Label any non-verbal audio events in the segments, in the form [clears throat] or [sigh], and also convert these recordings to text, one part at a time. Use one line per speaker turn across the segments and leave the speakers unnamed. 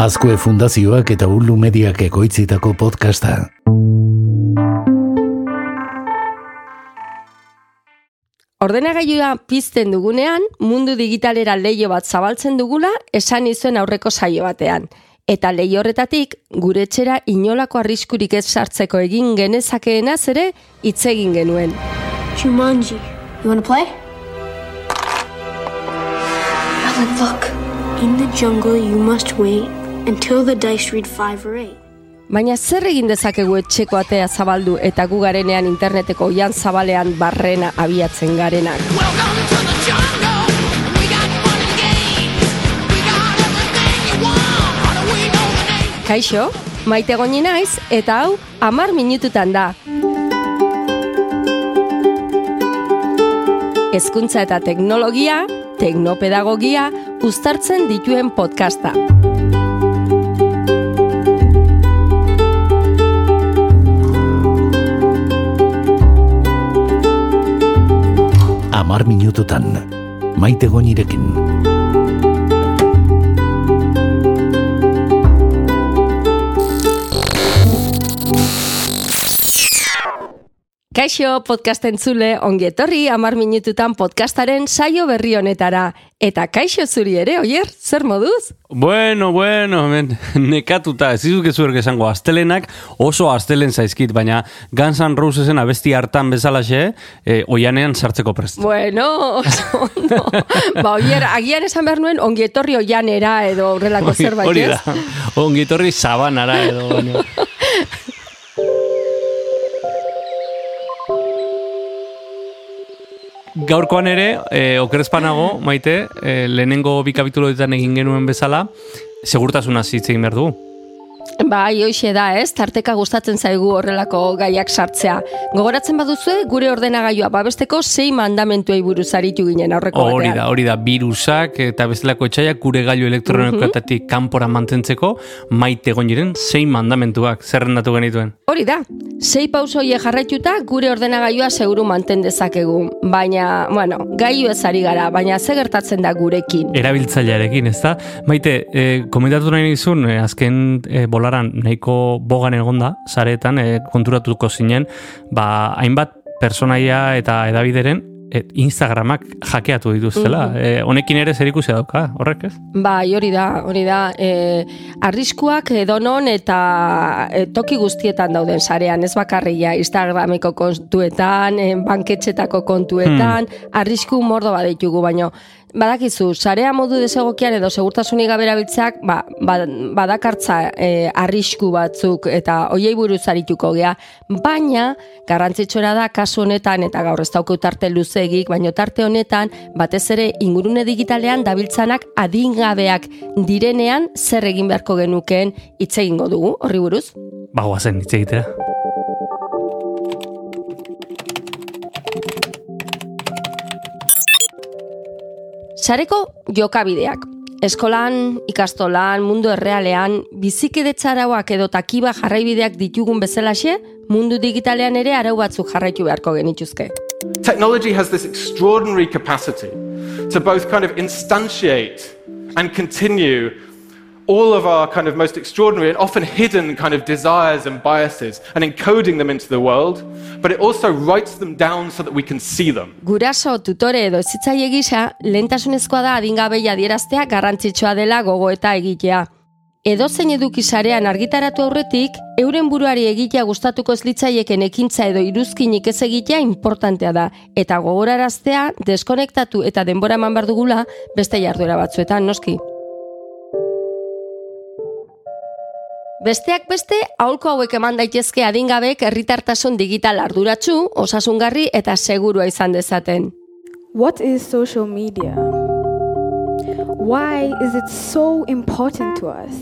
Azkue Fundazioak eta Ulu Mediak ekoitzitako podcasta.
Ordenagailua pizten dugunean, mundu digitalera leio bat zabaltzen dugula esan izuen aurreko saio batean. Eta leio horretatik, gure etxera inolako arriskurik ez sartzeko egin genezakeenaz ere hitz egin genuen.
Jumanji. You wanna play? Alan, look. In the jungle, you must wait until the dice read five or eight.
Baina zer egin dezakegu etxeko atea zabaldu eta gu garenean interneteko oian zabalean barrena abiatzen garenak.
Welcome to the jungle. We got fun and games. We got everything you want. How do we know the name?
Kaixo, maite goni naiz eta hau amar minututan da. Hezkuntza eta teknologia, teknopedagogia, uztartzen dituen podcasta.
Amar minututan, maite gonirekin.
Kaixo podcast entzule, ongi etorri amar minututan podcastaren saio berri honetara. Eta kaixo zuri ere, oier, zer moduz?
Bueno, bueno, men, nekatuta, ez dizuk ezuerk esango, astelenak oso astelen zaizkit, baina Guns N' Rosesen abesti hartan bezalaxe, eh, oianean sartzeko prest.
Bueno, oso ondo. [laughs] ba, oier, agian esan behar nuen ongi etorri oianera edo horrelako zerbait,
Hori
ez?
da, ongi etorri sabanara edo. baina. [laughs] Gaurkoan ere, e, okerezpanago, maite, e, lehenengo bi kapituloetan egin genuen bezala, segurtasuna hitz egin behar dugu.
Bai, hoxe da, ez? Tarteka gustatzen zaigu horrelako gaiak sartzea. Gogoratzen baduzue, gure ordenagailua babesteko sei mandamentuei buruz aritu ginen aurreko
Hori
batean.
da, hori da, virusak eta bestelako etxaiak gure gailu elektronikoetatik kanpora mantentzeko maite goniren sei mandamentuak zerrendatu genituen.
Hori da, sei pausoie jarraituta gure ordenagailua seguru manten dezakegu. Baina, bueno, gailu ez ari gara, baina ze gertatzen da gurekin.
Erabiltzailearekin, ez da? Maite, e, komentatu nahi nizun, e, azken e, bolaran nahiko bogan egonda, zaretan, e, konturatuko zinen, ba, hainbat personaia eta edabideren e, Instagramak jakeatu dituztela. E, honekin ere zer ikusia dauka, horrek ez?
Bai, hori da, hori da. E, arriskuak edonon eta e, toki guztietan dauden sarean, ez bakarria Instagrameko kontuetan, e, banketxetako kontuetan, arrisku mordo baditugu, baino badakizu, sarea modu desegokian edo segurtasunik gabe erabiltzeak, ba, ba, badakartza e, arrisku batzuk eta hoiei buruz arituko gea, baina garrantzitsua da kasu honetan eta gaur ez dauko tarte luzegik, baino tarte honetan batez ere ingurune digitalean dabiltzanak adingabeak direnean zer egin beharko genukeen hitz egingo dugu horri buruz.
Ba, guazen, hitz egitera.
Sareko jokabideak. Eskolan, ikastolan, mundu errealean, bizikidetza arauak edo takiba jarraibideak ditugun bezalaxe, mundu digitalean ere arau batzuk jarraitu beharko genituzke.
Technology has this extraordinary capacity to both kind of instantiate and continue all of our kind of most extraordinary and often hidden kind of desires and biases and encoding them into the world, but it also writes them down so that we can see them.
Guraso, tutore edo ezitzaile gisa, lehentasunezkoa da garrantzitsua dela gogoeta egitea. Edozein eduki sarean argitaratu aurretik, euren buruari egitea gustatuko ez litzaieken ekintza edo iruzkinik ez egitea importantea da, eta gogoraraztea, deskonektatu eta denbora eman behar dugula beste jarduera batzuetan, noski. Besteak beste, aholko hauek eman daitezke adingabek herritartasun digital arduratsu, osasungarri eta segurua izan dezaten.
What is social media? Why is it so important to us?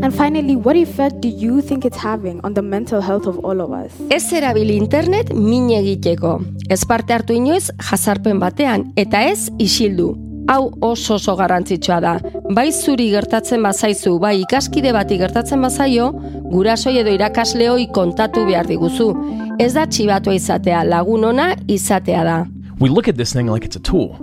And finally, what effect do you think it's having on the mental health of all of us?
Ez erabili internet min egiteko. Ez parte hartu inoiz jazarpen batean, eta ez isildu. Hau oso oso garrantzitsua da. Bai zuri gertatzen bazaizu, bai ikaskide bati gertatzen bazaio, gurasoi edo irakasleoi kontatu behar diguzu. Ez da txibatua izatea, lagun ona izatea da.
We look at this thing like it's a tool,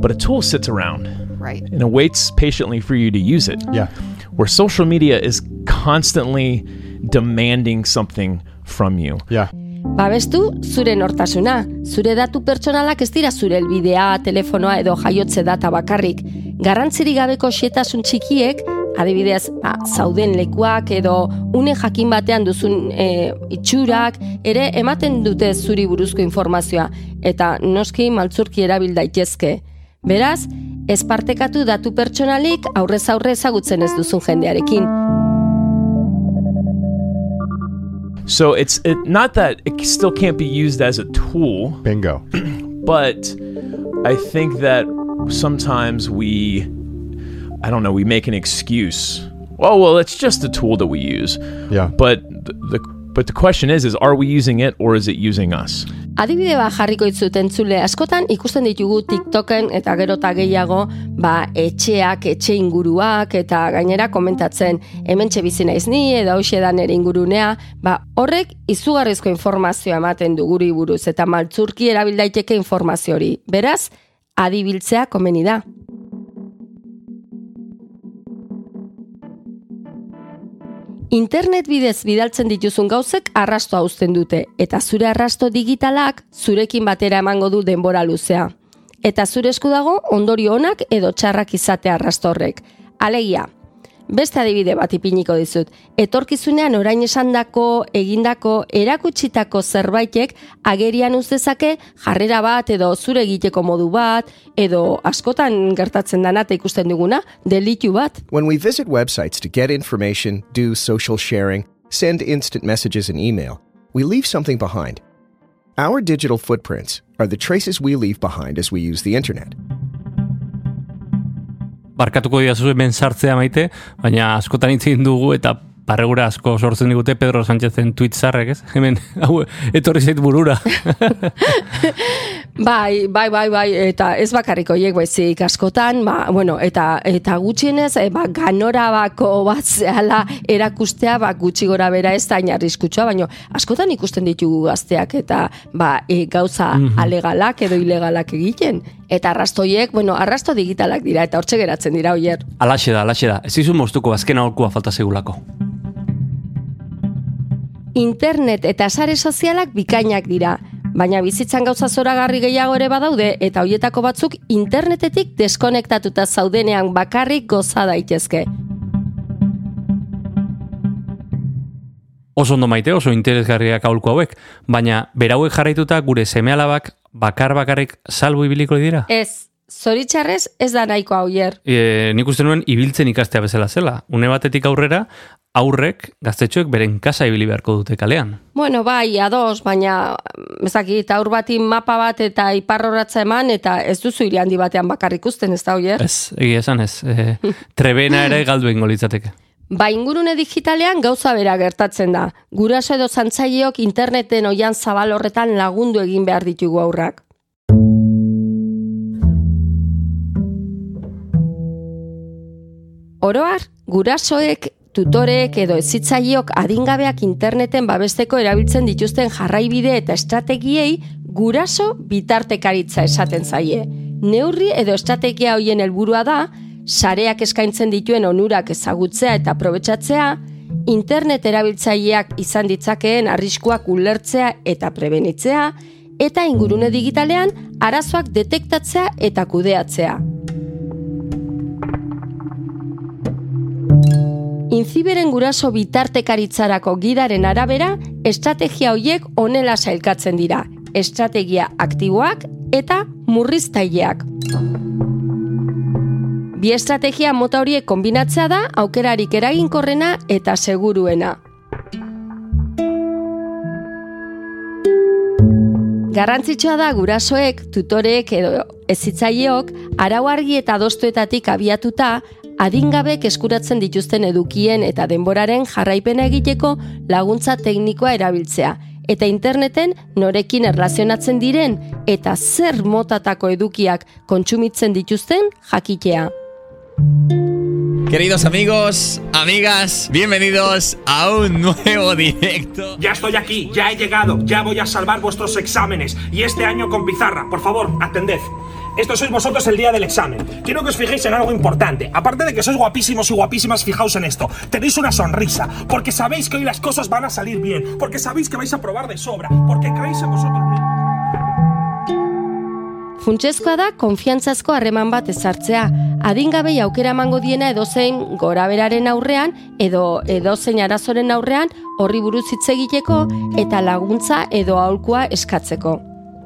but a tool sits around
Right.
and it waits patiently for you to use it.
Yeah.
where social media is constantly demanding something from you.
Yeah.
Babestu zure nortasuna. Zure datu pertsonalak ez dira zure elbidea, telefonoa edo jaiotze data bakarrik. Garrantzirik gabeko xetasun txikiek, adibidez, ba, zauden lekuak edo une jakin batean duzun e, itxurak, ere ematen dute zuri buruzko informazioa, eta noski maltzurki erabil daitezke. Beraz, ez partekatu datu pertsonalik aurrez aurre ezagutzen ez duzun jendearekin.
So it's it, not that it still can't be used as a tool,
Bingo. [clears throat]
but I think that sometimes we, I don't know, we make an excuse. Oh well, it's just a tool that we use.
Yeah.
But the, the but the question is, is are we using it or is it using us?
Adibide bat jarriko itzuten zule askotan ikusten ditugu TikToken eta gero eta gehiago ba, etxeak, etxe inguruak eta gainera komentatzen hemen bizi naiz ni edo hauxe da nere ingurunea, ba, horrek izugarrizko informazioa ematen du guri buruz eta maltzurki erabil daiteke informazio hori. Beraz, adibiltzea komeni da. Internet bidez bidaltzen dituzun gauzek arrastoa uzten dute, eta zure arrasto digitalak zurekin batera emango du denbora luzea. Eta zure esku dago ondorio onak edo txarrak izate arrasto horrek. Alegia, beste adibide bat ipiniko dizut. Etorkizunean orain esandako, egindako, erakutsitako zerbaitek agerian uz dezake jarrera bat edo zure egiteko modu bat edo askotan gertatzen dana eta ikusten duguna, delitu bat.
When we visit websites to get information, do social sharing, send instant messages and email, we leave something behind. Our digital footprints are the traces we leave behind as we use the internet.
Barkatuko diazu hemen sartzea maite, baina askotan hitz egin dugu eta barregura asko sortzen digute Pedro Sánchezen tweet zarrek, ez? Hemen, hau, etorri zait burura. [laughs]
Bai, bai, bai, bai, eta ez bakarriko hiek baizik askotan, ba, bueno, eta eta gutxienez, e, ba, ganorabako bat zehala erakustea, ba, gutxi gora bera ez da inarriskutsua, baina askotan ikusten ditugu gazteak eta ba, e, gauza alegalak edo ilegalak egiten. Eta arrastoiek, bueno, arrasto digitalak dira, eta hortxe geratzen dira, oier.
alaxe da, alaxe da. Ez dizu moztuko azken aholkua falta segulako.
Internet eta sare sozialak bikainak dira, baina bizitzan gauza zoragarri gehiago ere badaude eta hoietako batzuk internetetik deskonektatuta zaudenean bakarrik goza daitezke.
Oso ondo maite, oso interesgarriak aholku hauek, baina berauek jarraituta gure semealabak bakar bakarrik salbu ibiliko dira?
Ez, zoritxarrez ez da nahiko hauier.
E, nik uste nuen ibiltzen ikastea bezala zela. Une batetik aurrera, aurrek, gaztetxoek beren kasa ibili beharko dute kalean.
Bueno, bai, ados, baina ezakit, aur bati mapa bat eta iparrorratza eman eta ez duzu hiri handi batean bakarrik ikusten, ez da hoier?
Ez, egia esan ez. E, trebena ere [laughs] galdu egingo litzateke.
Ba ingurune digitalean gauza bera gertatzen da. Guraso edo zantzaileok interneten oian zabal horretan lagundu egin behar ditugu aurrak. Oroar, gurasoek, tutorek edo ezitzaileok adingabeak interneten babesteko erabiltzen dituzten jarraibide eta estrategiei guraso bitartekaritza esaten zaie. Neurri edo estrategia hoien helburua da, sareak eskaintzen dituen onurak ezagutzea eta aprobetxatzea, internet erabiltzaileak izan ditzakeen arriskuak ulertzea eta prebenitzea, eta ingurune digitalean arazoak detektatzea eta kudeatzea. Inziberen guraso bitartekaritzarako gidaren arabera, estrategia hoiek onela sailkatzen dira, estrategia aktiboak eta murriztaileak. Bi estrategia mota horiek kombinatzea da aukerarik eraginkorrena eta seguruena. Garrantzitsua da gurasoek, tutorek edo ezitzaileok arau argi eta adostuetatik abiatuta adingabek eskuratzen dituzten edukien eta denboraren jarraipena egiteko laguntza teknikoa erabiltzea eta interneten norekin erlazionatzen diren eta zer motatako edukiak kontsumitzen dituzten jakitea.
Queridos amigos, amigas, bienvenidos a un nuevo directo.
Ya estoy aquí, ya he llegado, ya voy a salvar vuestros exámenes. Y este año con pizarra, por favor, atended.
Esto sois vosotros el día del examen. Quiero que os fijéis en algo importante. Aparte de que sois guapísimos y guapísimas, fijaos en esto. Tenéis una sonrisa, porque sabéis que hoy las cosas van a salir bien, porque sabéis que vais a probar de sobra, porque creéis en vosotros mismos.
Funtsezkoa da konfiantzazko harreman bat ezartzea. Adingabei aukera emango diena edozein goraberaren aurrean edo edozein arazoren aurrean horri buruz hitz egiteko eta laguntza edo aholkua eskatzeko.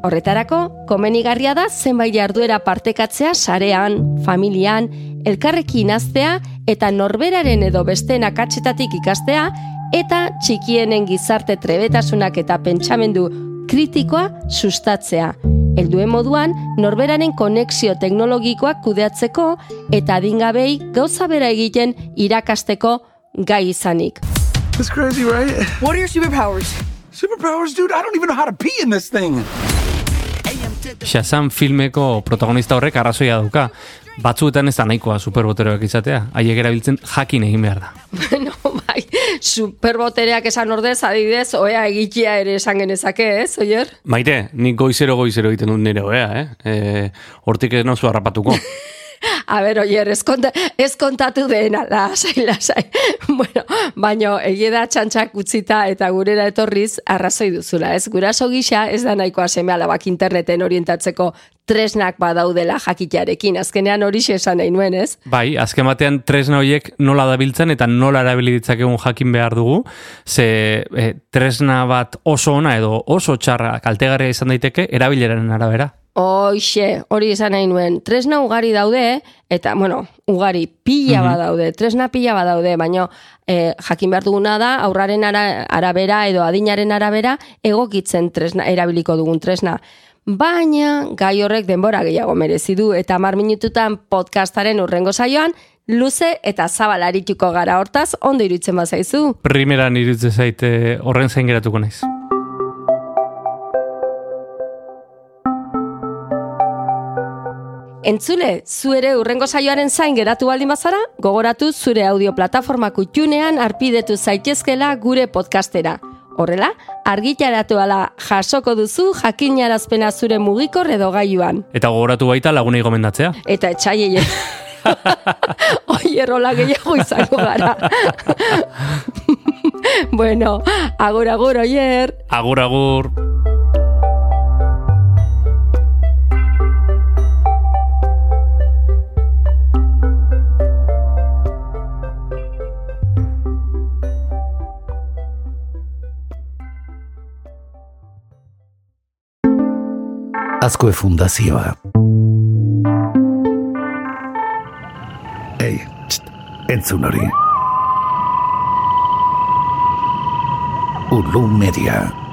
Horretarako, komenigarria da zenbait jarduera partekatzea sarean, familian, elkarrekin aztea eta norberaren edo besteen akatsetatik ikastea eta txikienen gizarte trebetasunak eta pentsamendu kritikoa sustatzea. Helduen moduan, norberaren konexio teknologikoak kudeatzeko eta adingabei gauza bera egiten irakasteko gai izanik.
It's crazy, right? What are your superpowers? Superpowers, dude, I don't even know how to pee in this thing.
Shazam filmeko protagonista horrek arrazoia dauka. Batzuetan ez da nahikoa superboteroak izatea. Haiek erabiltzen jakin egin behar da. [laughs]
Bueno, superbotereak esan ordez, adidez, oea egitea ere esan genezake, ez, oier?
Maite, nik goizero goizero egiten dut nire oea, eh? E, hortik ez nozu harrapatuko. [laughs]
A ber, oier, ez, konta, ez kontatu dena, lasai, lasai. [laughs] bueno, baino, egie da txantxak utzita eta gurera etorriz arrazoi duzula, ez? Guraso gisa ez da nahikoa seme alabak interneten orientatzeko tresnak badaudela jakitearekin. Azkenean hori esan nahi nuen, ez?
Bai, azken batean tresna horiek nola dabiltzen eta nola erabili ditzakegun jakin behar dugu, ze e, tresna bat oso ona edo oso txarra kaltegarria izan daiteke erabileraren arabera.
Hoixe, hori esan nahi nuen. Tresna ugari daude, eta, bueno, ugari pila
Mhm.
badaude, tresna pila badaude, baina eh, jakin behar duguna da, aurraren ara, arabera edo adinaren arabera, egokitzen tresna, erabiliko dugun tresna. Baina, gai horrek denbora gehiago merezi du, eta mar minututan podcastaren urrengo saioan, luze eta zabalarituko gara hortaz, ondo iruditzen bazaizu.
Primeran iruditzen zaite horren zain geratuko naiz.
Entzule, zu ere urrengo saioaren zain geratu baldin bazara, gogoratu zure audio plataformako junean arpidetu zaitezkela gure podcastera. Horrela, argitaratu ala jasoko duzu jakinarazpena zure mugikor edo gailuan.
Eta gogoratu baita lagunei gomendatzea.
Eta etxaiei... [laughs] Oie, rola gehiago izango gara. [laughs] bueno, agur, agur, oier.
Agur, agur.
Azkue Fundazioa. Ei, txt, entzun hori. Ulu Media.